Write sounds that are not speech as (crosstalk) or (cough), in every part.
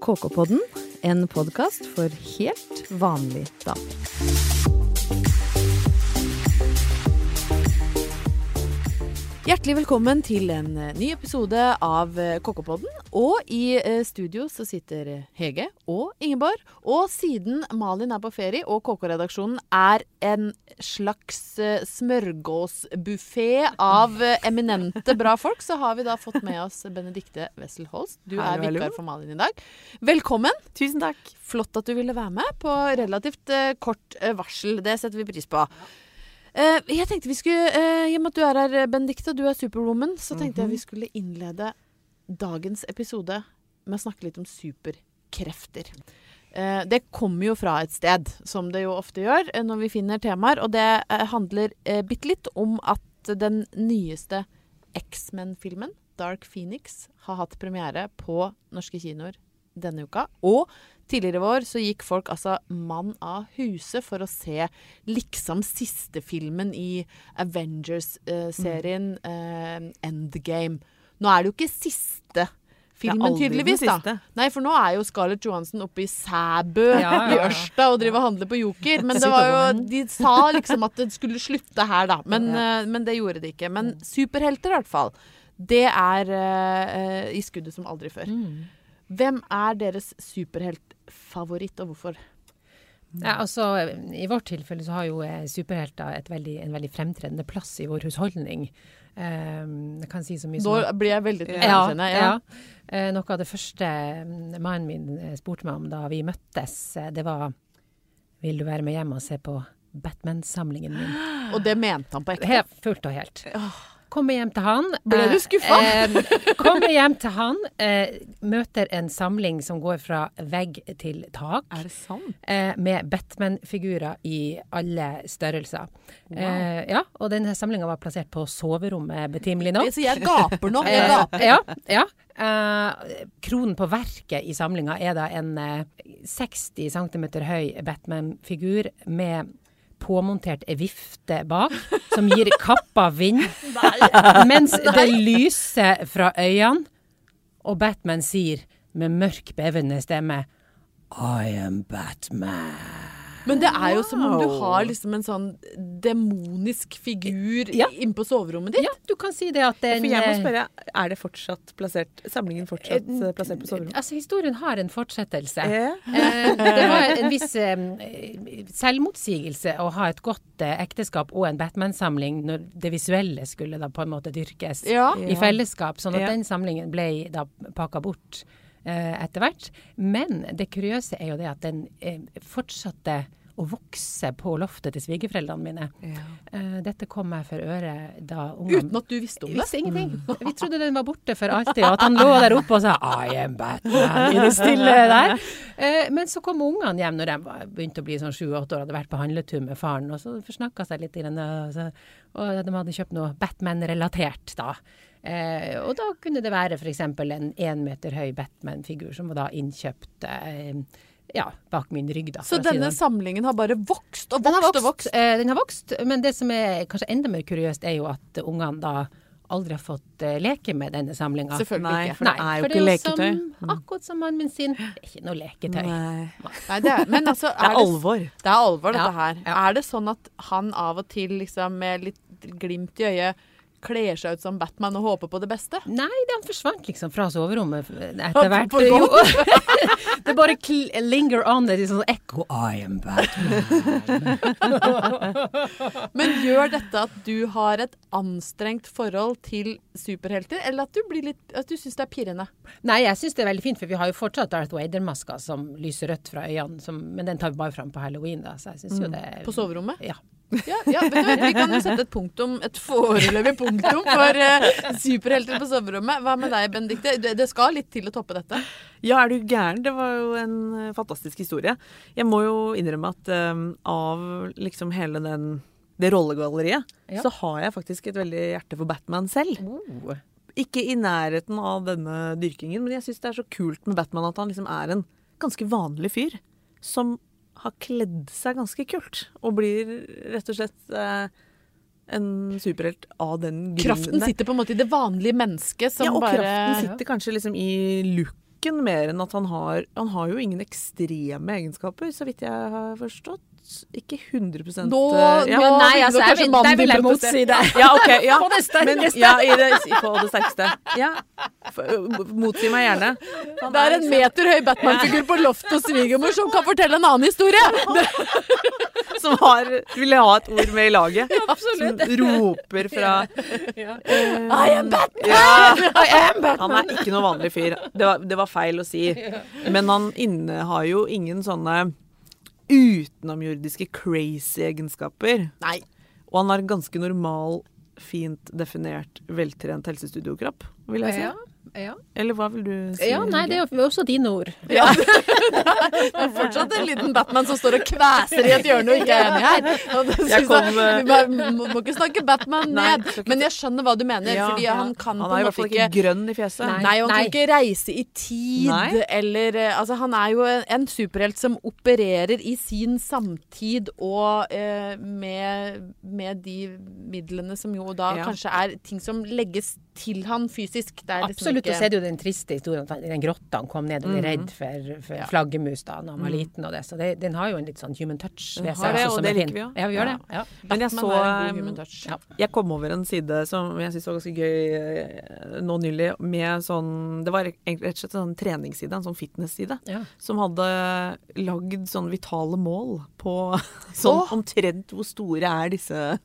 KK-podden, en podkast for helt vanlig damer. Hjertelig velkommen til en eh, ny episode av Kokkepodden. Og i eh, studio så sitter Hege og Ingeborg. Og siden Malin er på ferie og KK-redaksjonen er en slags smørgåsbuffé av eminente bra folk, så har vi da fått med oss Benedikte Wessel Holst. Du er vikar for Malin i dag. Velkommen. Tusen takk. Flott at du ville være med på relativt kort varsel. Det setter vi pris på. Uh, jeg tenkte vi skulle, uh, I og med at du er her, Benedicte, og du er superwoman, så tenkte mm -hmm. jeg mhm. vi skulle innlede dagens episode med å snakke litt om superkrefter. Uh, det kommer jo fra et sted, som det jo ofte gjør når vi finner temaer. Og det handler uh, bitte litt om at den nyeste X-Men-filmen, Dark Phoenix, har hatt premiere på norske kinoer denne uka. Og tidligere i vår så gikk folk altså mann av huset for å se liksom siste filmen i Avengers-serien, uh, Endgame. Nå er det jo ikke siste filmen, tydeligvis. da. Nei, for nå er jo Scarlett Johansson oppe i Sæbø ja, ja, ja. i Ørsta og driver og handler på Joker. Men (laughs) det var jo, de sa liksom at det skulle slutte her, da. Men, uh, men det gjorde det ikke. Men superhelter, i hvert fall. Det er uh, i skuddet som aldri før. Mm. Hvem er deres superheltfavoritt, og hvorfor? Ja, altså, I vårt tilfelle så har jo eh, superhelter veldig, en veldig fremtredende plass i vår husholdning. Um, jeg kan si så mye som Da blir jeg veldig tilfreds. Ja, ja. ja. Uh, noe av det første mm, mannen min eh, spurte meg om da vi møttes, det var Vil du være med hjem og se på Batman-samlingen min? (gasps) Og det mente han på ekte? Helt, fullt og helt. Oh. Kommer hjem til han. Ble du skuffa? Eh, eh, kommer hjem til han, eh, møter en samling som går fra vegg til tak. Er det sant? Eh, med Batman-figurer i alle størrelser. Wow. Eh, ja, og denne samlinga var plassert på soverommet, betimelig nok. Så jeg gaper nå. Jeg gaper. ja, ja. Uh, kronen på verket i samlinga er da en uh, 60 cm høy Batman-figur med påmontert ei vifte bak som gir kappa vind, mens det lyser fra øynene, og Batman sier med mørk, bevende stemme I am Batman. Men det er jo som om du har liksom en sånn demonisk figur ja. inne på soverommet ditt. Ja, du kan si det at den For jeg må spørre, er det fortsatt plassert Samlingen fortsatt eh, plassert på soverommet? Altså, historien har en fortsettelse. Eh, det var en viss eh, selvmotsigelse å ha et godt eh, ekteskap og en Batman-samling når det visuelle skulle da på en måte dyrkes ja. i fellesskap. Sånn at den samlingen ble da pakka bort. Eh, etter hvert. Men det kuriøse er jo det at den eh, fortsatte å vokse på loftet til svigerforeldrene mine. Ja. Uh, dette kom meg for øre da ungene Uten at du visste om det? Visste ingenting. Mm. (laughs) Vi trodde den var borte for alltid, og at han lå der oppe og sa 'I am Batman' i det stille der. Men så kom ungene hjem når de begynte å bli sånn sju-åtte år, hadde vært på handletur med faren, og så forsnakka seg litt, og de hadde kjøpt noe Batman-relatert da. Eh, og da kunne det være f.eks. en én meter høy Batman-figur som var da innkjøpt eh, ja, bak min rygg. Da, Så denne si samlingen har bare vokst og vokst, vokst og vokst? Eh, den har vokst, men det som er kanskje enda mer kuriøst, er jo at ungene da aldri har fått uh, leke med denne samlinga. Selvfølgelig Nei, ikke. For det er jo ikke leketøy. Som, mm. akkurat som mannen min sin, det er ikke noe leketøy. Nei. Nei det er, men altså, er det er alvor. Det er alvor, dette ja, her. Ja. Er det sånn at han av og til liksom med litt glimt i øyet kler seg ut som Batman og håper på det beste? Nei, den forsvant liksom fra soverommet etter hvert. (laughs) (laughs) det bare linger on det er sånn ekko I am Batman. (laughs) Men gjør dette at du har et anstrengt forhold til superhelter, eller at du, blir litt, at du syns det er pirrende? Nei, jeg syns det er veldig fint, for vi har jo fortsatt Darth Vader-maska som lyser rødt fra øynene, som, men den tar vi bare fram på halloween, da. Så jeg syns mm. jo det På soverommet? Ja. Ja, ja du, vi kan jo sette et punktum, et foreløpig punktum for uh, superhelter på soverommet. Hva med deg, Benedicte? Det skal litt til å toppe dette? Ja, er du gæren? Det var jo en uh, fantastisk historie. Jeg må jo innrømme at um, av liksom hele den, det rollegalleriet, ja. så har jeg faktisk et veldig hjerte for Batman selv. Oh. Ikke i nærheten av denne dyrkingen, men jeg syns det er så kult med Batman at han liksom er en ganske vanlig fyr som har kledd seg ganske kult. Og blir rett og slett eh, en superhelt av den grunnen. Kraften sitter på en måte i det vanlige mennesket som bare Ja, og bare... kraften sitter kanskje liksom i looken mer enn at han har Han har jo ingen ekstreme egenskaper, så vidt jeg har forstått. Ikke 100 Nå, eh, ja. nå Nei, altså, kanskje jeg mannen vil motsi deg. Ja, ok. Ja. På det sterkeste. Men, ja, i det, på det sterkeste. Ja. Motsi meg gjerne. Han Det er en meter høy Batman-figur på loftet hos svigermor som kan fortelle en annen historie! (laughs) som har, ville ha et ord med i laget. absolutt. Som roper fra I am Batman! Ja. I am Batman. Han er ikke noe vanlig fyr. Det var, det var feil å si. Men han innehar jo ingen sånne utenomjordiske crazy egenskaper. Nei. Og han har ganske normal, fint definert, veltrent helsestudiokropp, vil jeg si. Ja, ja. Eller hva vil du si? ja, nei, det er jo også dine ord. (laughs) Ja. (laughs) Det er fortsatt en liten Batman som står og kveser i et hjørne og ikke er enig her. (laughs) Og Jeg kom, jeg- vi må, må, må ikke snakke Batman Nei, ned. Men jeg skjønner hva du mener, Ja, fordi han kan Han på er i hvert fall ikke ikke grønn i fjeset. Nei. Nei, og han Nei. kan ikke reise i tid, Nei. eller eh, Altså, han er jo en, en superhelt som opererer i sin samtid og eh, med, med de midlene som jo da Ja. kanskje er ting som legges til han fysisk. Det er liksom Absolutt. ikke Og så er det jo den triste historien at den grotta han kom ned og ble redd for, for Ja. flaggermus da han var liten. og det, Så det, den har jo en litt sånn human touch ved seg. det, også, og det er liker vi jo. Ja, vi gjør Ja. det. Ja. Men jeg så. Ja. Jeg kom over en side som jeg syns var ganske gøy eh, nå nylig, med sånn Det var rett og slett en sånn treningsside, en sånn fitnessside, Ja. som hadde lagd sånn vitale mål på (laughs) sånn oh. omtrent hvor store er disse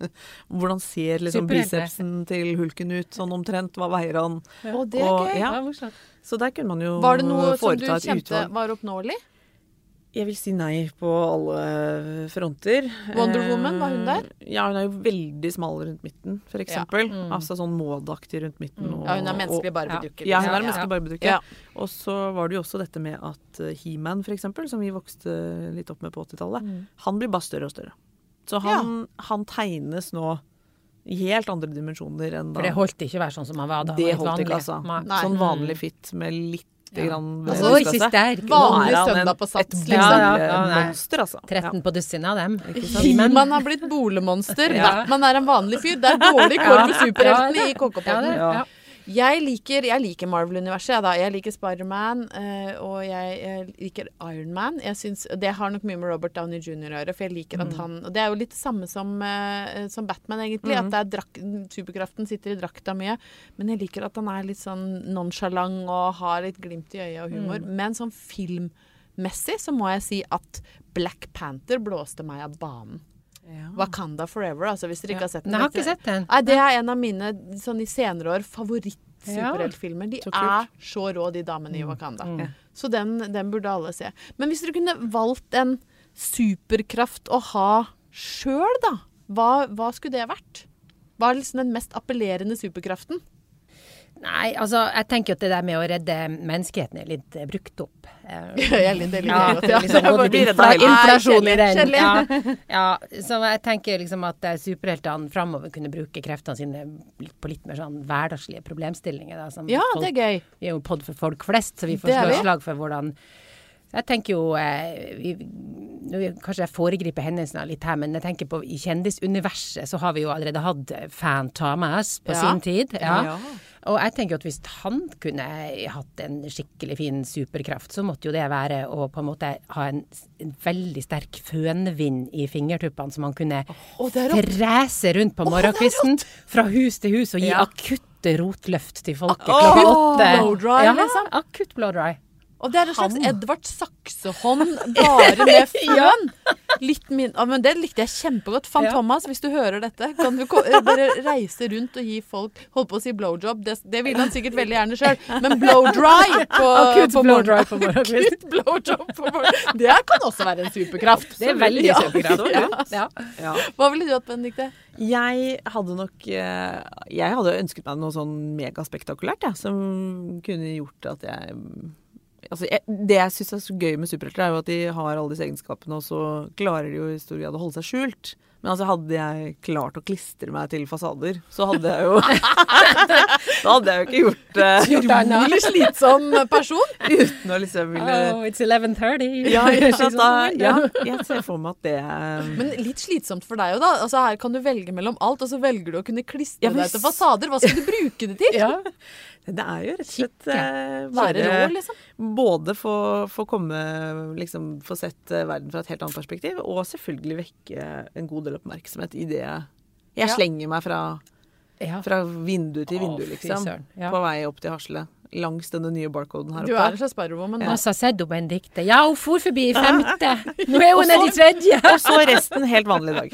Hvordan ser liksom bicepsen til hulken ut, sånn omtrent, hva veier han? Er Og-. Ja. Ja. Så der kunne man jo Var det noe som du kjente var oppnåelig? Jeg vil si nei på alle fronter. Wonder Woman, var hun der? Eh, Ja, hun er jo veldig smal rundt midten, for eksempel. Mm. Altså sånn Maud-aktig rundt midten. Og, Ja, hun er menneskelig barbedukke. Ja, hun er en ja. menneskelig barbedukke. Ja. Og så var det jo også dette med at eh, He-Man, for eksempel, som vi vokste litt opp med på 80-tallet, Mm. han blir bare større og større. Så han, han tegnes nå helt andre dimensjoner enn da For det holdt ikke å være sånn som man var da. Det holdt ikke, altså. Nei. Sånn vanlig fitt med litt Ja. grann Altså. Vanlig søndag på Sats, Et liksom. Ja, ja, ja, monster, altså. 13 på dussinet av dem. He-Man har blitt boligmonster. Ja. Batman er en vanlig fyr. Det er dårlig kår for superheltene i Ja, Jeg liker, liker Marvel-universet. Jeg, da. jeg liker Spiderman, uh, og jeg, jeg liker Ironman. Det har nok mye med Robert Downey jr. å gjøre. For jeg liker at han Og det er jo litt det samme som, uh, som Batman, egentlig. At det er drak, superkraften sitter i drakta mye. Men jeg liker at han er litt sånn nonsjalant og har litt glimt i øyet og humor. Men sånn filmmessig så må jeg si at Black Panther blåste meg av banen. Ja. Wakanda Forever, altså hvis dere ikke har sett den. Nei, jeg har ikke sett den. Nei, det er en av mine sånn i senere år favoritt-superheltfilmer. De Så. Mm. er så rå, de damene i Wakanda. Mm. Så den, den burde alle se. Men hvis dere kunne valgt en superkraft å ha sjøl, da, hva, hva skulle det vært? Hva er liksom den mest appellerende superkraften? Nei, altså, jeg tenker at det der med å redde menneskeheten er litt eh, brukt opp. (laughs) Det litt Ja, ja. liksom, inflasjon i den. Ja, (laughs) ja, så jeg tenker liksom at eh, superheltene framover kunne bruke kreftene sine på litt mer sånn hverdagslige problemstillinger. Da, som Ja, folk, det er gøy. Vi er jo pod for folk flest, så vi får slå slag for hvordan jeg tenker jo eh, vi, nå Kanskje jeg foregriper hendelsene litt her, men jeg tenker på i kjendisuniverset så har vi jo allerede hatt Fan Thomas på Ja. sin tid. Ja. Ja. Og jeg tenker at hvis han kunne hatt en skikkelig fin superkraft, så måtte jo det være å på en måte ha en, en veldig sterk fønvind i fingertuppene, som han kunne rått. frese rundt på morgenkvisten fra hus til hus og gi Ja. akutte rotløft til folket klokka åtte. blow dry, ja, liksom. Akutt blow dry. Og det er en slags Edvard Saksehånd, bare (laughs) med føn. Litt min, ah, men Det likte jeg kjempegodt. Fan Ja. Thomas, hvis du hører dette, kan du eh, bare reise rundt og gi folk Holdt på å si blowjob, det, det vil han sikkert veldig gjerne sjøl, men blow dry på, (laughs) på blow morgen- dry på morgenkvisten. (laughs) Akutt blowjob på morgen. Det kan også være en superkraft. Det er veldig Ja. superkraft. Ja. Ja. Ja. Hva ville du hatt, Benedicte? Jeg hadde nok eh, Jeg hadde ønsket meg noe sånn megaspektakulært, jeg, som kunne gjort at jeg Altså, jeg, det jeg syns er så gøy med superhelter, er jo at de har alle disse egenskapene, og så klarer de jo i stor grad å holde seg skjult. Men altså, hadde jeg klart å klistre meg til fasader, så hadde jeg jo (laughs) Da hadde jeg jo ikke gjort det Utrolig slitsom person. (laughs) uten å liksom ville Oh, it's 11.30. ja, (laughs) da, ja, jeg ser for meg at det Men litt slitsomt for deg òg, da. Altså, her kan du velge mellom alt, og så velger du å kunne klistre Ja, men deg til fasader. Hva skal du bruke det til? Ja. Det er jo rett og slett eh, Være rå, liksom. Både få, få komme liksom, Få sett eh, verden fra et helt annet perspektiv, og selvfølgelig vekke en god del oppmerksomhet i det jeg Ja. slenger meg fra, fra vindu til vindu, liksom. På vei opp til Hasle. Langs denne nye barcoden her oppe. Du er en slags Sparrow-woman. Og så har sett en Benedicte. Ja, hun for forbi i femte. Nå er hun nede i tredje. (laughs) Og så resten helt vanlig dag.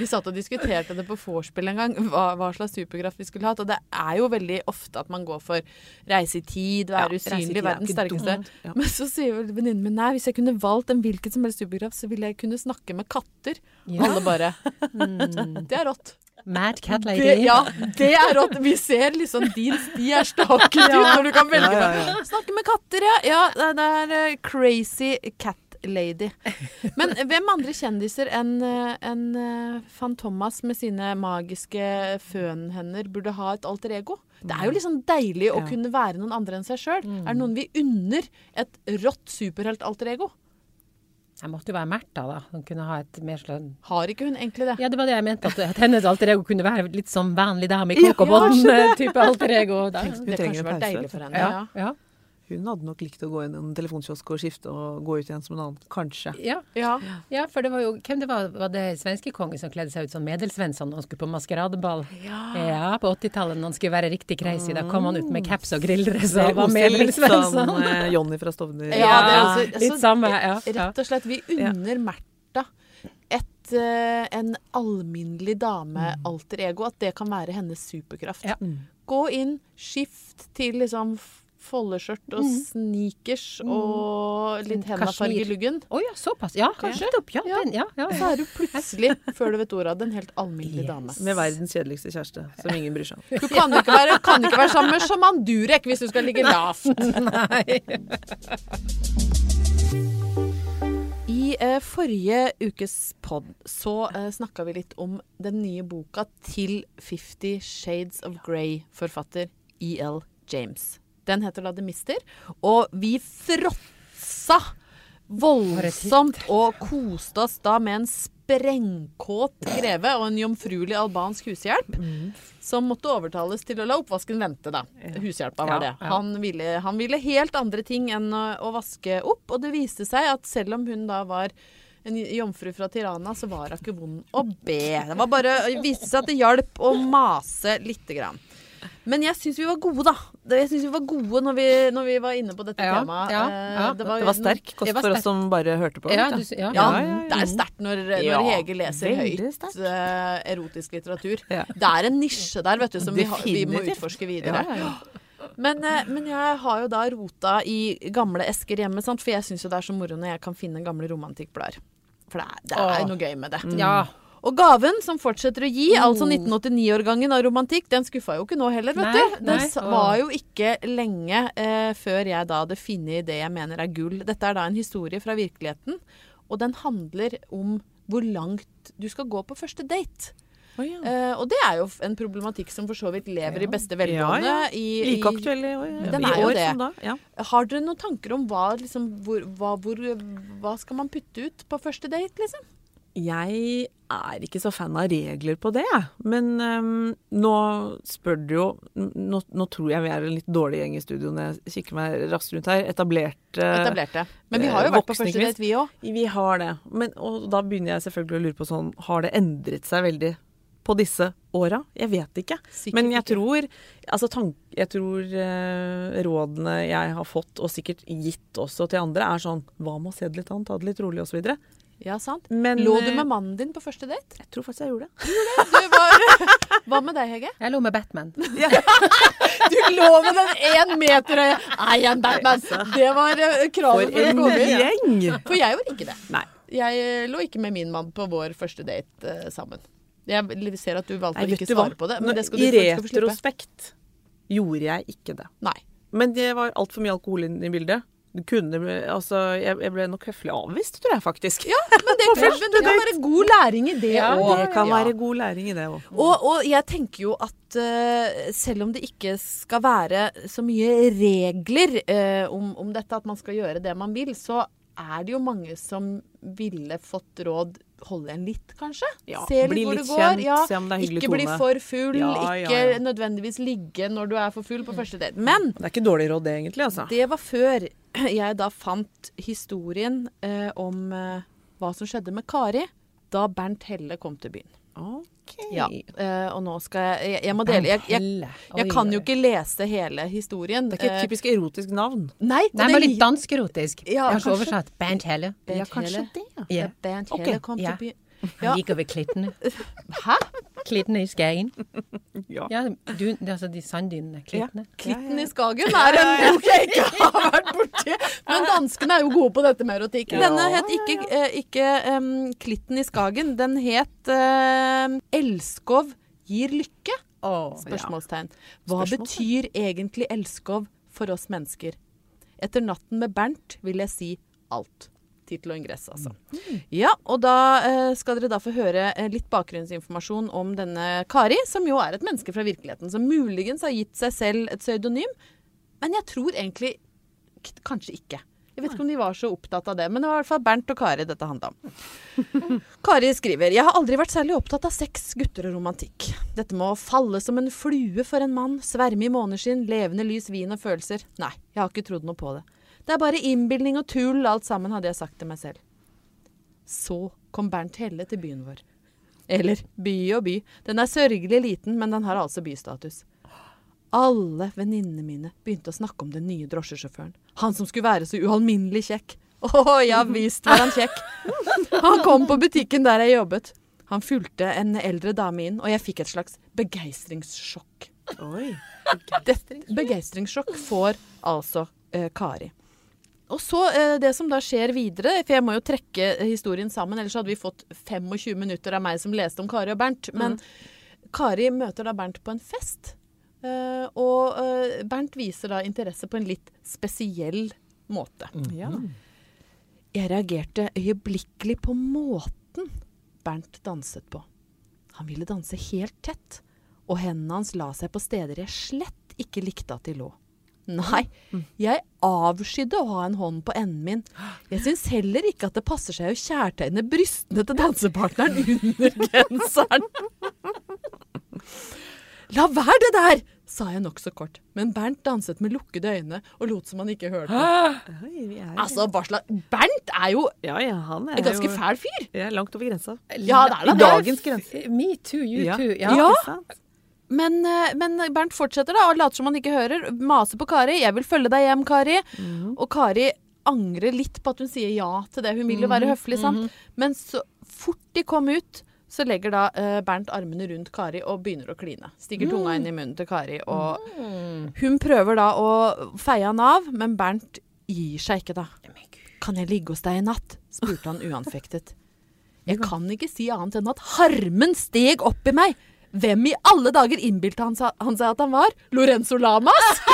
Vi satt og diskuterte det på vorspiel en gang, hva, hva slags superkraft vi skulle hatt. Og det er jo veldig ofte at man går for reise i tid, være Ja, usynlig, være den verdens sterkeste. Ja. Men så sier vel venninnen min nei, hvis jeg kunne valgt en hvilken som helst superkraft, så ville jeg kunne snakke med katter. Ja. Alle bare Det er rått. Mad cat Det, lady. ja, det er rått. Vi ser liksom din sti er staket ut når du kan velge. Ja, ja, ja. Snakke med katter, ja. Ja, det det er eh, crazy cat lady. Men hvem andre kjendiser enn en eh, Fantomas med sine magiske fønhender burde ha et alter ego? Det er jo liksom deilig å kunne være noen andre enn seg sjøl. Er det noen vi unner et rått superhelt-alter ego? Jeg måtte jo være Märtha, da. Hun kunne ha et mer slønn Har ikke hun egentlig det? Ja, det var det jeg mente. At, at hennes alter ego kunne være litt sånn vanlig dame i kokobåten-type (laughs) alter ego. Da. Hun Det trenger kanskje vært deilig for henne. Ja, Ja. Ja, Hun hadde nok likt å gå inn i en telefonkiosk og skifte og gå ut igjen som en annen. Kanskje. ja. Ja. ja, for det var jo Hvem det var? Var det svenskekongen som kledde seg ut som Medelsvensson når han skulle på maskeradeball? Ja, på 80-tallet når han skulle være riktig crazy. Da kom han ut med caps og grilldress og var Medelsvensson. litt eh, Johnny fra Stovner. Ja, det er også- altså, litt samme. Ja, ja. Rett og slett. Vi unner Märtha et, eh, en alminnelig dame-alter ego. At det kan være hennes superkraft. Ja. Gå inn, skift til liksom foldeskjørt og sneakers og litt Sånn hendafarge i luggen. Å ja, såpass. Ja, Kanskje. Ja, Ja. den, ja, ja, Så er du plutselig, (laughs) før du vet ordet av det, en helt alminnelig dame. Med verdens kjedeligste kjæreste, som ingen bryr seg om. Du kan ikke være, kan ikke være sammen med sjaman Durek hvis du skal ligge lavt. (laughs) I eh, forrige ukes pod så eh, snakka vi litt om den nye boka til Fifty Shades of Grey-forfatter E.L. James. Den heter Lademister. Og vi fråtsa voldsomt og koste oss da med en sprengkåt greve og en jomfruelig albansk hushjelp som måtte overtales til å la oppvasken vente, da. Hushjelpa var det. Han ville, han ville helt andre ting enn å, å vaske opp, og det viste seg at selv om hun da var en jomfru fra Tirana, så var hun ikke vond å be. Det var bare, viste seg at det hjalp å mase lite grann. Men jeg syns vi var gode, da. Jeg synes vi var gode når vi, når vi var inne på dette Ja, temaet. ja, Eh, ja. Det var sterk kost Det var for oss som bare hørte på. Ja, du, du. ja. Ja, Ja, ja, ja. det er sterkt når, når Ja, Hege leser høyt eh, erotisk litteratur. Ja. Det er en nisje der vet du, som vi, har, vi må utforske videre. Ja, ja, ja. Men, eh, men jeg har jo da rota i gamle esker hjemme, sant? for jeg syns jo det er så moro når jeg kan finne gamle romantikkblader. For det er, det er Åh. noe gøy med det. ja. Og gaven som fortsetter å gi, Oh. altså 1989-årgangen av romantikk, den skuffa jo ikke nå heller, vet Nei, du. Det nei, var jo ikke lenge eh, før jeg da hadde funnet det jeg mener er gull. Dette er da en historie fra virkeligheten, og den handler om hvor langt du skal gå på første date. Oh, ja. Eh, og det er jo en problematikk som for så vidt lever i beste velgående. Ja, ja. I, Like aktuell i år, Den er jo det. Ja. Har dere noen tanker om hva, liksom, hvor, hva, hvor, hva skal man putte ut på første date, liksom? Jeg er ikke så fan av regler på det. Men um, nå spør du jo nå, nå tror jeg vi er en litt dårlig gjeng i studio når jeg kikker meg raskt rundt her. Etablerte Etablerte. Men vi har jo vært på første date, vi òg. Vi har det. Men, og da begynner jeg selvfølgelig å lure på sånn Har det endret seg veldig på disse åra? Jeg vet ikke. Sikkert Men jeg tror, altså tank, jeg tror uh, rådene jeg har fått, og sikkert gitt også til andre, er sånn Hva med å se det litt an, ta det litt rolig osv. Ja, sant. Men Lå du eh, med mannen din på første date? Jeg tror faktisk jeg gjorde det. Du var, hva med deg, Hege? (laughs) Jeg lå med Batman. Du lå med den én meter høye I am Batman! Det var eh, kravet For å en komme inn. gjeng! For jeg gjorde ikke det. Nei. Jeg eh, lå ikke med min mann på vår første date uh, sammen. Jeg ser at du valgte Nei, å ikke svare på det, men det skal du, I skal retrospekt gjorde jeg ikke det. Nei. Men det var altfor mye alkohol i bildet. Kunne altså, jeg, jeg ble nok høflig avvist, tror jeg faktisk. Ja, men det, (laughs) kan, men det kan være god læring i det Ja, det kan være god læring i det òg. Og, og jeg tenker jo at uh, selv om det ikke skal være så mye regler uh, om, om dette, at man skal gjøre det man vil, så er det jo mange som ville fått råd holde igjen litt, kanskje. Ja, se litt bli hvor litt det går. kjent, ja, se om det er hyggelig ikke bli for full, Ja, ja, ikke ja. nødvendigvis ligge når du er for full på første date. Men Det er ikke dårlig råd, det, egentlig. altså. det var før jeg da fant historien eh, om eh, hva som skjedde med Kari da Bernt Helle kom til byen. Ok. Ja, eh, og nå skal jeg Jeg, jeg må dele jeg, jeg, jeg kan jo ikke lese hele historien. Det er ikke et Eh, typisk erotisk navn. Nei, Nei, det men litt dansk-erotisk. Ja, jeg har ikke oversatt. Bernt Helle. Ja, kanskje det. ja. Ja. Bernt Helle okay. kom ja. til byen. Han gikk over klittene. (laughs) Hæ? Klittene i Skien. (laughs) Ja. Ja, du, det er altså de sanddynene. Klittene. Klitten i Skagen er en bok jeg ikke har vært borti. Men danskene er jo gode på dette med erotikk. Ja, Denne het ikke, eh, ikke um, Klitten i Skagen. Den het um, Elskov gir lykke? Spørsmålstegn. Hva Spørsmålstegn. betyr egentlig elskov for oss mennesker? Etter natten med Bernt vil jeg si alt. Tittel og ingress, altså. Ja, og da eh, skal dere da få høre eh, litt bakgrunnsinformasjon om denne Kari, som jo er et menneske fra virkeligheten, som muligens har gitt seg selv et pseudonym. Men jeg tror egentlig kanskje ikke. Jeg vet ikke om de var så opptatt av det, men det var i hvert fall Bernt og Kari dette handla om. (laughs) Kari skriver Jeg har aldri vært særlig opptatt av sex, gutter og romantikk. Dette med å falle som en flue for en mann, sverme i måneskinn, levende lys, vin og følelser. Nei, jeg har ikke trodd noe på det. Det er bare innbilning og tull alt sammen, hadde jeg sagt til meg selv. Så kom Bernt Helle til byen vår. Eller by og by. Den er sørgelig liten, men den har altså bystatus. Alle venninnene mine begynte å snakke om den nye drosjesjåføren. Han som skulle være så ualminnelig kjekk. Å ja visst var han kjekk. Han kom på butikken der jeg jobbet. Han fulgte en eldre dame inn, og jeg fikk et slags begeistringssjokk. Oi. Begeistringssjokk får altså eh, Kari. Og så eh, det som da skjer videre, for jeg må jo trekke historien sammen, ellers hadde vi fått 25 minutter av meg som leste om Kari og Bernt. Men Kari møter da Bernt på en fest. eh, og eh, Bernt viser da interesse på en litt spesiell måte. Ja. Jeg reagerte øyeblikkelig på måten Bernt danset på. Han ville danse helt tett, og hendene hans la seg på steder jeg slett ikke likte at de lå. Nei, jeg avskydde å ha en hånd på enden min. Jeg syns heller ikke at det passer seg å kjærtegne brystene til dansepartneren under genseren. La være det der, sa jeg nokså kort, men Bernt danset med lukkede øyne og lot som han ikke hørte. Oi, vi er Altså, hva slags Bernt er jo Ja, ja, han er en ganske jo fæl fyr. ja, langt over grensa. Ja, det er da det. dagens grense. Me too, you Ja. too. Ja. Ikke sant? Men, eh, men Bernt fortsetter da, og later som han ikke hører. Maser på Kari. 'Jeg vil følge deg hjem, Kari'. Mm. Og Kari angrer litt på at hun sier ja til det. Hun vil jo være høflig, sant. Men så fort de kom ut, så legger da uh, Bernt armene rundt Kari og begynner å kline. Stikker tunga inn i munnen til Kari. Og hun prøver da å feie han av, men Bernt gir seg ikke da. 'Kan jeg ligge hos deg i natt?' spurte han uanfektet. (laughs) Jeg kan ikke si annet enn at harmen steg opp i meg. Hvem i alle dager innbilte han, han seg at han var? Lorenzo Lamas? (laughs)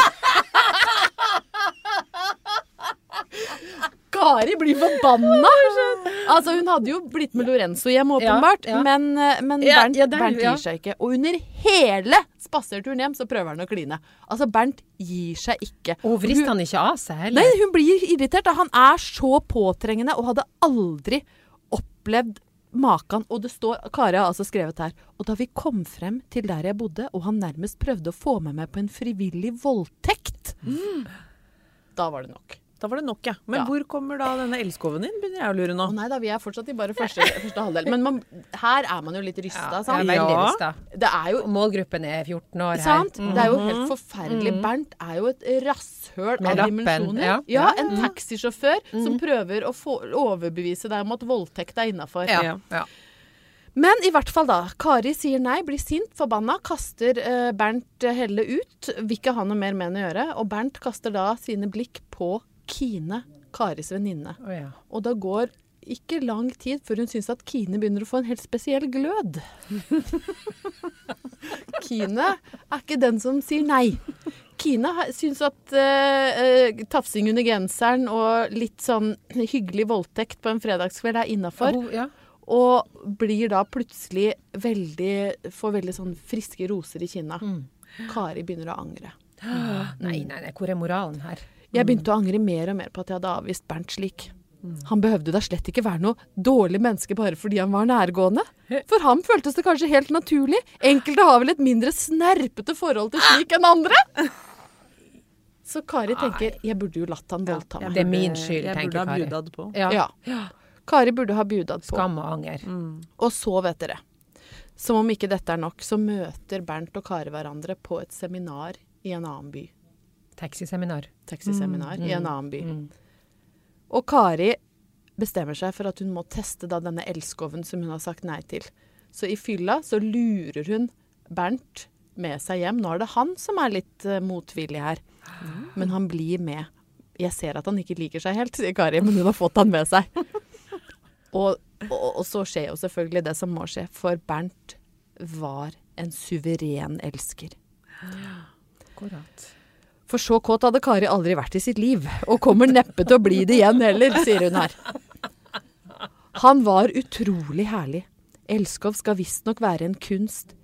Kari blir forbanna! Altså, hun hadde jo blitt med Lorenzo hjem, åpenbart. Ja, ja. Men, eh, men Bernt, ja, Bernt gir seg ikke. Og under hele spaserturen hjem så prøver han å kline. Altså, Bernt gir seg ikke. Og vrister han ikke av seg heller? Nei, hun blir irritert. da. Han er så påtrengende og hadde aldri opplevd maken. Og det står Kari har altså skrevet her. Og da vi kom frem til der jeg bodde, og han nærmest prøvde å få med meg på en frivillig voldtekt Da var det nok. Da var det nok, ja. Men Ja. hvor kommer da denne elskoven inn, begynner jeg å lure nå. Å nei da, vi er fortsatt i bare første, (laughs) første halvdel. Men man, her er man jo litt rysta, sant? er veldig Ja. Det er jo målgruppen er 14 år her. Sant? Det er jo helt forferdelig. Bernt er jo et rasshøl Med av dimensjoner. ja. en taxisjåfør som prøver å få, overbevise deg om at voldtekt er innafor. Ja. Ja. ja. Men i hvert fall, da. Kari sier nei, blir sint, forbanna, kaster eh, Bernt Helle ut. Vil ikke ha noe mer med henne å gjøre. Og Bernt kaster da sine blikk på Kine, Karis venninne. Oh, ja. Og da går ikke lang tid før hun syns at Kine begynner å få en helt spesiell glød. (laughs) Kine er ikke den som sier nei. Kine syns at uh, tafsing under genseren og litt sånn hyggelig voldtekt på en fredagskveld er innafor. Hun- ja. Og blir da plutselig veldig Får veldig sånn friske roser i kinna. Kari begynner å angre. (gasps) Nei, nei, nei, hvor er moralen her? Jeg begynte å angre mer og mer på at jeg hadde avvist Bernt slik. Han behøvde da slett ikke være noe dårlig menneske bare fordi han var nærgående. For ham føltes det kanskje helt naturlig. Enkelte har vel et mindre snerpete forhold til slik enn andre. Så Kari tenker jeg burde jo latt han voldta meg. Det er min skyld, tenker Kari. jeg burde ha budad på. Ja. Ja. Kari burde ha budad på. Skam og anger. Mm. Og så, vet dere, som om ikke dette er nok, så møter Bernt og Kari hverandre på et seminar i en annen by. Taxiseminar. Taxiseminar i en annen by. Mm. Og Kari bestemmer seg for at hun må teste da denne elskoven som hun har sagt nei til. Så i fylla så lurer hun Bernt med seg hjem. Nå er det han som er litt uh, motvillig her. Men han blir med. Jeg ser at han ikke liker seg helt, sier Kari, men hun har fått han med seg. (laughs) Og, og, og så skjer jo selvfølgelig det som må skje, for Bernt var en suveren elsker. Akkurat. For så kåt hadde Kari aldri vært i sitt liv, og kommer neppe til å bli det igjen heller, sier hun her. Han var utrolig herlig. Elskov skal visstnok være en kunst.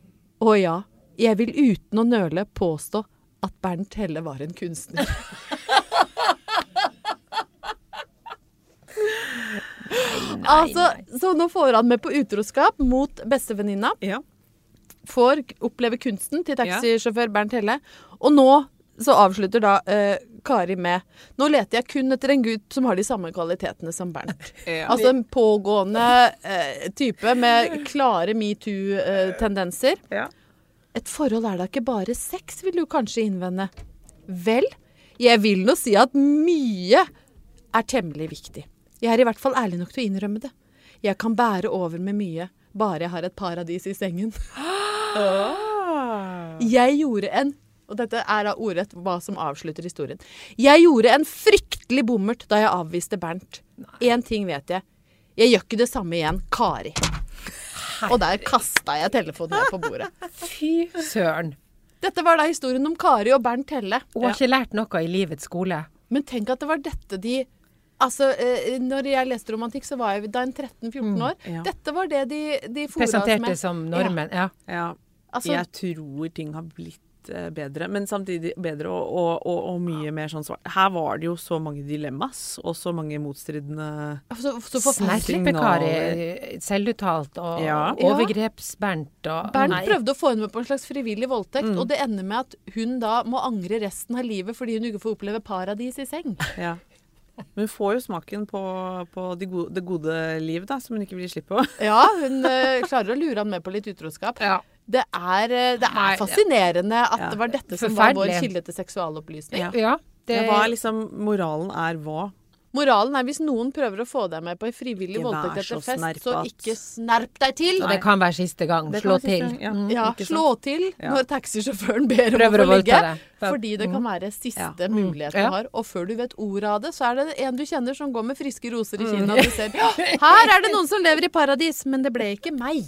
Og ja, jeg vil uten å nøle påstå at Bernt Helle var en kunstner. altså, så nå får han med på utroskap mot bestevenninna. Ja. Får oppleve kunsten til taxisjåfør Bernt Helle. Og nå så avslutter da eh, Kari med Nå leter jeg kun etter en gutt som har de samme kvalitetene som Bernt. (laughs) Ja. Altså en pågående eh, type med klare metoo-tendenser. Ja. Et forhold er da ikke bare sex, vil du kanskje innvende. Vel, jeg vil nå si at mye er temmelig viktig. Jeg er i hvert fall ærlig nok til å innrømme det. Jeg kan bære over med mye, bare jeg har et paradis i sengen. (gasps) Jeg gjorde en og dette er da ordrett hva som avslutter historien. Jeg gjorde en fryktelig bommert da jeg avviste Bernt. Én ting vet jeg. Jeg gjør ikke det samme igjen. Kari. Og der kasta jeg telefonen ned på bordet. (laughs) Fy søren. Dette var da historien om Kari og Bernt Helle. Hun har ikke lært noe i livets skole. Men tenk at det var dette de Altså, eh, når jeg leste romantikk, så var jeg da en 13-14 år. ja. Dette var det de, de fora oss Presenterte som normen. Ja. Ja. Altså, jeg tror ting har blitt eh, bedre, men samtidig bedre og, og, og, og mye mer sånn svart. Her var det jo så mange dilemmas, og så mange motstridende så, så forferdelig. Kari, selvuttalt og Ja. overgreps-Bernt og Bernt Nei. prøvde å få henne med på en slags frivillig voldtekt, og det ender med at hun da må angre resten av livet fordi hun ikke får oppleve paradis i seng. Ja. Men hun får jo smaken på, på det gode, det gode liv, da, som hun ikke vil gi slipp på. Ja, hun ø, klarer å lure han med på litt utroskap. Ja. Det er, eh, det Nei, er fascinerende at det var dette som var vår kilde til seksualopplysning. Ja. ja. Det, Det var liksom Moralen er hva? Moralen er hvis noen prøver å få deg med på en frivillig voldtekt etter fest, fest, så ikke snerp deg til. og det kan være siste gang. Slå til. siste- Ja, Ja, ikke sant? slå til når taxisjåføren ber om å få ligge. Fordi det kan være siste mulighet du har. Og før du vet ordet av det, så er det en du kjenner som går med friske roser i kinnet. Og du ser (laughs) her er det noen som lever i paradis, men det ble ikke meg.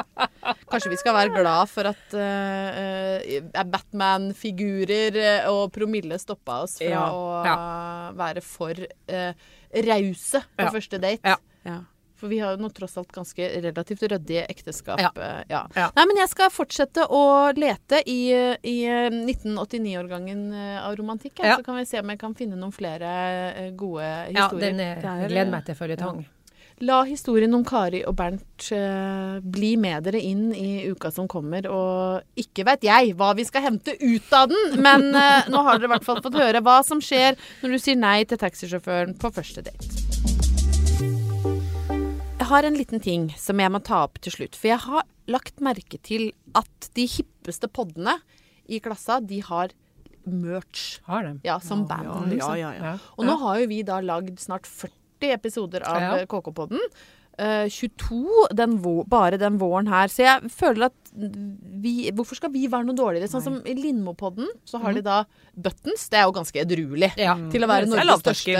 (laughs) Kanskje vi skal være glad for at uh, Batman-figurer eh, og promille stoppa oss fra Ja. å være for uh, rause på første date. Ja. Ja. For vi har jo nå tross alt ganske relativt ryddige ekteskap. Ja. eh, ja. Ja. Nei, men jeg skal fortsette å lete i, i 1989-årgangen eh, av romantikk. Så kan vi se om jeg kan finne noen flere gode historier. Ja, den er, er- gleder meg til føljetong. La historien om Kari og Bernt uh, bli med dere inn i uka som kommer. Og ikke vet jeg hva vi skal hente ut av den, men uh, nå har dere i hvert fall fått høre hva som skjer når du sier nei til taxisjåføren på første date. Jeg har en liten ting som jeg må ta opp til slutt. For jeg har lagt merke til at de hippeste poddene i klassa, de har merch. Har de? Ja, som band. Ja, liksom. ja, ja. Ja. Og nå har jo vi da lagd snart 40 episoder av Ja. KK-podden. Eh, 22 den bare den våren her. Så jeg føler at vi Hvorfor skal vi være noe dårligere? Sånn som i Lindmopodden, så har de da Buttons. Det er jo ganske edruelig. Ja. Til å være Norges største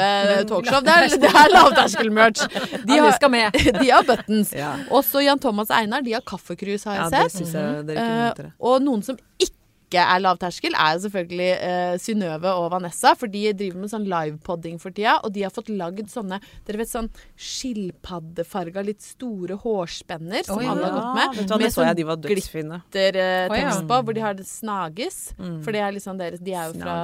talkshow. (laughs) Det er, det er lavterskel-merch. De, har- (laughs) de har buttons. Ja. Også Jan Thomas og Einar, de har kaffekrus, har Ja, jeg det sett. jeg Eh, og noen som ikke ikke er lavterskel, er jo selvfølgelig uh, Synnøve og Vanessa. For de driver med sånn livepodding for tida. Og de har fått lagd sånne dere vet sånn skilpaddefarga, litt store hårspenner som oh, ja. alle har gått med. Ja, med sånn glittertekst uh, oh, ja. på, hvor de har det snages. Mm. For det er liksom deres De er jo fra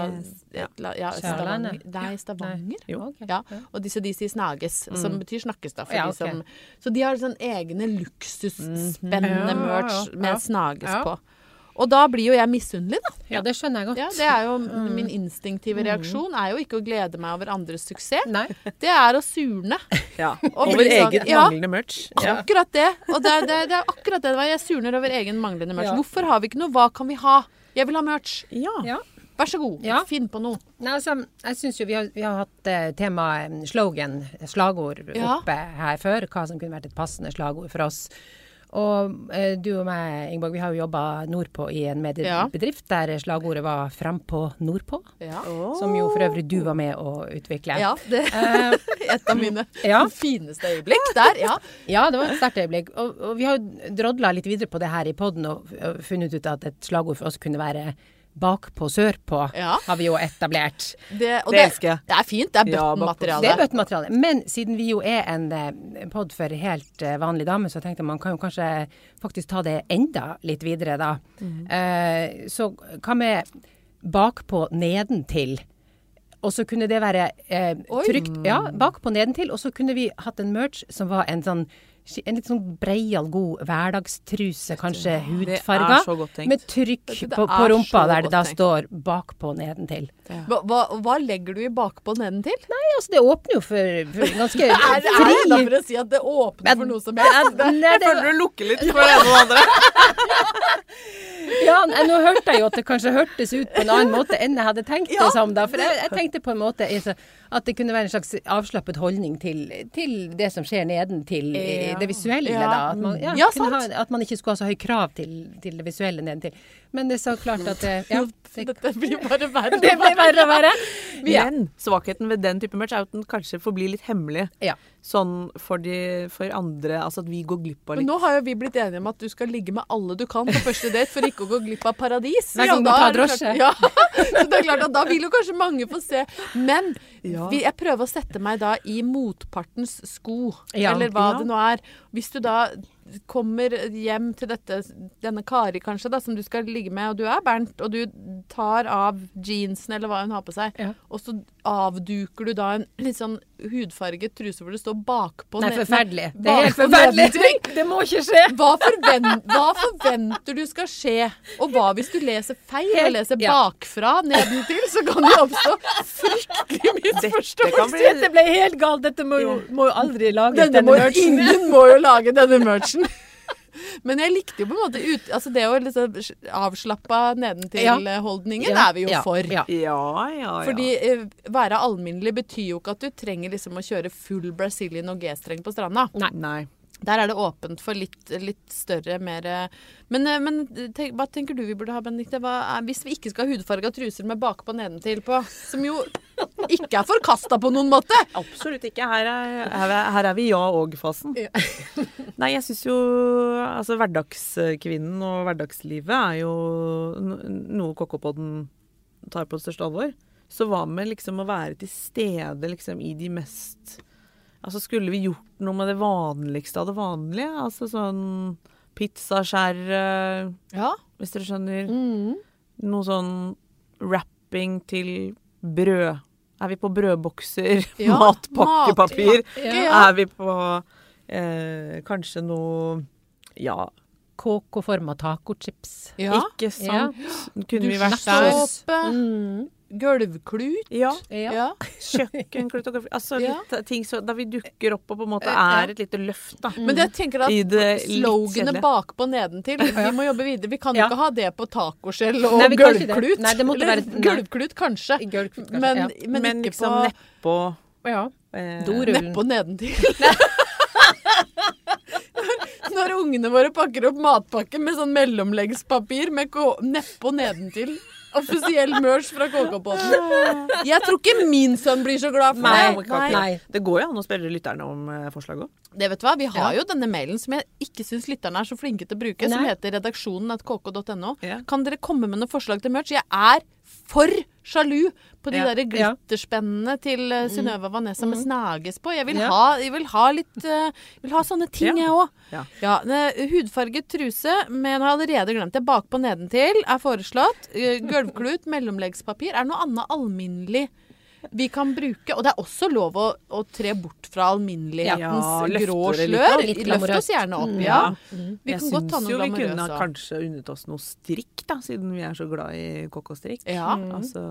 ja. ja, Stavanger. Nei, Stavanger. Jo. Okay. Ja. Og disse de sier snages, mm. som betyr snakkes, da. Okay. De som, så de har sånn egne luksusspennende mm. merch med snages på. Og da blir jo jeg misunnelig, da. Ja, det skjønner jeg godt. Ja, det er jo mm. Min instinktive reaksjon er jo ikke å glede meg over andres suksess. Nei. Det er å surne. (laughs) Ja. Over sånn, egen ja, manglende merch. Ja. Akkurat det. Og det, det, det, er akkurat det. Jeg surner over egen manglende merch. Hvorfor har vi ikke noe? Hva kan vi ha? Jeg vil ha merch. Ja. Vær så god, ja. finn på noe. Nei, altså, jeg syns jo vi har, vi har hatt uh, tema slogan, slagord, oppe her før. Hva som kunne vært et passende slagord for oss. Og eh, du og meg, Ingeborg, vi har jo jobba nordpå i en mediebedrift ja. der slagordet var 'Frampå nordpå'. Ja. Som jo for øvrig du var med å utvikle. Ja, det er eh, (laughs) et av mine ja. fineste øyeblikk der. Ja. ja, det var et sterkt øyeblikk. Og, og vi har jo drodla litt videre på det her i poden og, og funnet ut at et slagord for oss kunne være bakpå sørpå, ja. har vi jo etablert. Det, og det, det, det er fint. Det er bøttenmateriale. det er bøttenmateriale. Men siden vi jo er en eh, pod for helt vanlige damer, så tenkte jeg man kan jo kanskje faktisk ta det enda litt videre, da. Mm. Eh, så hva med bakpå nedentil? Og så kunne det være eh, trygt Ja, bakpå nedentil. Og så kunne vi hatt en merch som var en sånn en litt sånn breial, god hverdagstruse, kanskje hudfarga, med trykk på, på, rumpa der det da står bakpå nedentil. Ja. Hva, hva, hva, legger du i bakpå nedentil? Nei, altså det åpner jo for, for ganske fri (laughs) Er det da for å si at det åpner for noe som helst? Jeg føler du lukker litt for det ene og andre. (laughs) ja, nå hørte jeg jo at det kanskje hørtes ut på en annen måte enn jeg hadde tenkt det som, da. For jeg, jeg tenkte på en måte at det kunne være en slags avslappet holdning til, til det som skjer nedentil. Ja det visuelle, ja. da. At man, ja, ja, ha, at man, ikke skulle ha så høy krav til, til det visuelle nedentil. Men det er så klart at det, ja, det, Dette blir bare verre. og (laughs) verre. verre verre. Men svakheten ved den type merch er at den kanskje forblir litt hemmelig. Ja. Sånn for, de, for andre Altså at vi går glipp av litt Men nå har jo vi blitt enige om at du skal ligge med alle du kan på første date for ikke å gå glipp av paradis. Hver gang du tar drosje. Ja, (laughs) så det er klart at da vil jo kanskje mange få se. Men ja. jeg prøver å sette meg da i motpartens sko, ja. eller hva det nå er. Hvis du da kommer hjem til dette, denne Kari kanskje, da, som du skal ligge med, og du er Bernt, og du tar av jeansen eller hva hun har på seg, ja. og så avduker du da en litt sånn hudfarget truse hvor det står bakpå Nei, forferdelig. Det er helt forferdelig. (laughs) Det må ikke skje. Hva, forvent, hva, forventer du skal skje? Og hva hvis du leser feil og leser bakfra nedentil, (laughs) så kan det oppstå fryktelig misforståelser. Dette, dette ble helt galt. Dette må jo, må jo aldri lages, denne, denne merchen. Ingen må jo lage denne merchen. (laughs) Men jeg likte jo på en måte ut, altså det å liksom avslappa nedentil-holdningen ja. er vi jo ja. for. Ja. Ja, Fordi eh, være alminnelig betyr jo ikke at du trenger liksom å kjøre full Brazilian og G-streng på stranda. Nei. Nei. Der er det åpent for litt, litt større, mer Men, eh, men tenk, hva tenker du vi burde ha, Benedicte? Hvis vi ikke skal ha hudfarga truser med bakpå nedentil på, som jo ikke er forkasta på noen måte? Absolutt ikke. Her er, her er vi ja og-fasen. Ja. (laughs) Nei, jeg syns jo Altså, hverdagskvinnen og hverdagslivet er jo noe Kokkopodden tar på det største alvor. Så hva med liksom å være til stede liksom i de mest Altså skulle vi gjort noe med det vanligste av det vanlige? Altså sånn pizzaskjære, ja. hvis dere skjønner. Mm. Noe sånn wrapping til brød. Er vi på brødbokser? (laughs) Ja, Matpakkepapir? Mat, ja. Er vi på eh, kanskje noe Ja. Kåk og forma tacochips. Ja. Ikke sant? Kunne vi vært der? Mm. Gulvklut. Ja. ja. Kjøkkenklut. Altså litt ting så, da vi dukker opp og på en måte er et lite løft, da. Men jeg tenker at sloganet bakpå nedentil Vi må jobbe videre. Vi kan jo ikke ha det på tacoskjell og Nei, gulvklut. Nei, det måtte Eller være, gulvklut, kanskje. Gulvklut, kanskje. Men, men, men ikke liksom nedpå Ja. Eh, Nedpå nedentil. (laughs) når ungene våre pakker opp matpakke med sånn mellomleggspapir med nedpå nedentil Offisiell merch fra KK-podden. Jeg tror ikke min sønn blir så glad for Nei, det. Nei. Nei. Det går jo an å spørre lytterne om forslaget forslag òg. Det vet du hva, Vi har Ja. jo denne mailen som jeg ikke syns lytterne er så flinke til å bruke, som heter redaksjonen at kk.no. Ja. Kan dere komme med noen forslag til merch? Jeg er for sjalu på de Ja. der glitterspennene til uh, Synnøve Vanessa med snages på. Jeg vil, Ja. ha, jeg vil ha litt uh, jeg vil ha sånne ting, Ja. jeg òg. Ja. Ja, hudfarget truse, men har allerede glemt det. Bakpå nedentil er foreslått. Uh, Gulvklut, mellomleggspapir. Er det noe annet alminnelig vi kan bruke? Og det er også lov å, å tre bort fra alminnelighetens Ja, grå slør. Løft oss gjerne opp, Mm. ja. Mm. Vi jeg kan godt ta noe jo vi kunne kanskje unnet oss noe strikk, da, siden vi er så glad i kokk-og-strikk. Ja. Altså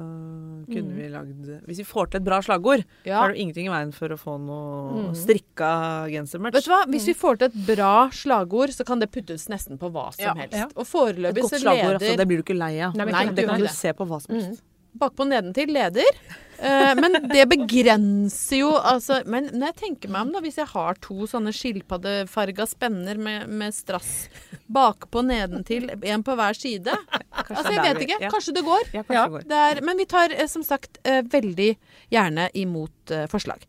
kunne vi lagd Hvis vi får til et bra slagord, så Ja. er det ingenting i veien for å få noe strikka gensermerch. Vet du hva? Hvis vi får til et bra slagord, så kan det puttes nesten på hva som helst. Og Et godt slagord, altså. Det blir du ikke lei av. Nei, det kan du se på hva som helst. Bakpå nedentil leder. Eh, men det begrenser jo altså Men når jeg tenker meg om, da, hvis jeg har to sånne skilpaddefarga spenner med, med strass bakpå nedentil, én på hver side Altså, jeg vet ikke. ja. Kanskje det går. Ja, kanskje Ja. går. Det er, men vi tar eh, som sagt eh, veldig gjerne imot eh, forslag.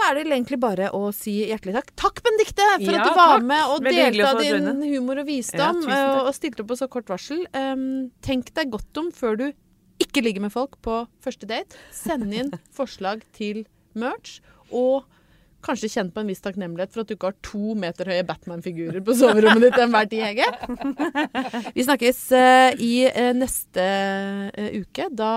Da er det egentlig bare å si hjertelig takk. Takk, Benedicte, for Ja, at du var takk. med og delte av din humor og visdom. eh, og stilte opp på så kort varsel. Um, tenk deg godt om før du ikke ligger med folk på første date. Send inn (laughs) forslag til merch. Og kanskje kjenn på en viss takknemlighet for at du ikke har to meter høye Batman-figurer på soverommet ditt enn enhver tid, Hege. (laughs) Vi snakkes eh, i eh, neste eh, uke. Da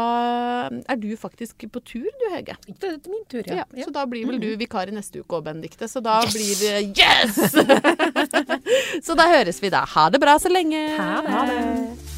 er du faktisk på tur, du, Hege. Det er min tur, Ja, ja. Så da blir vel du vikar i neste uke òg, Benedicte. Så da blir det Yes! (laughs) så da høres vi da. Ha det bra så lenge. Ha det.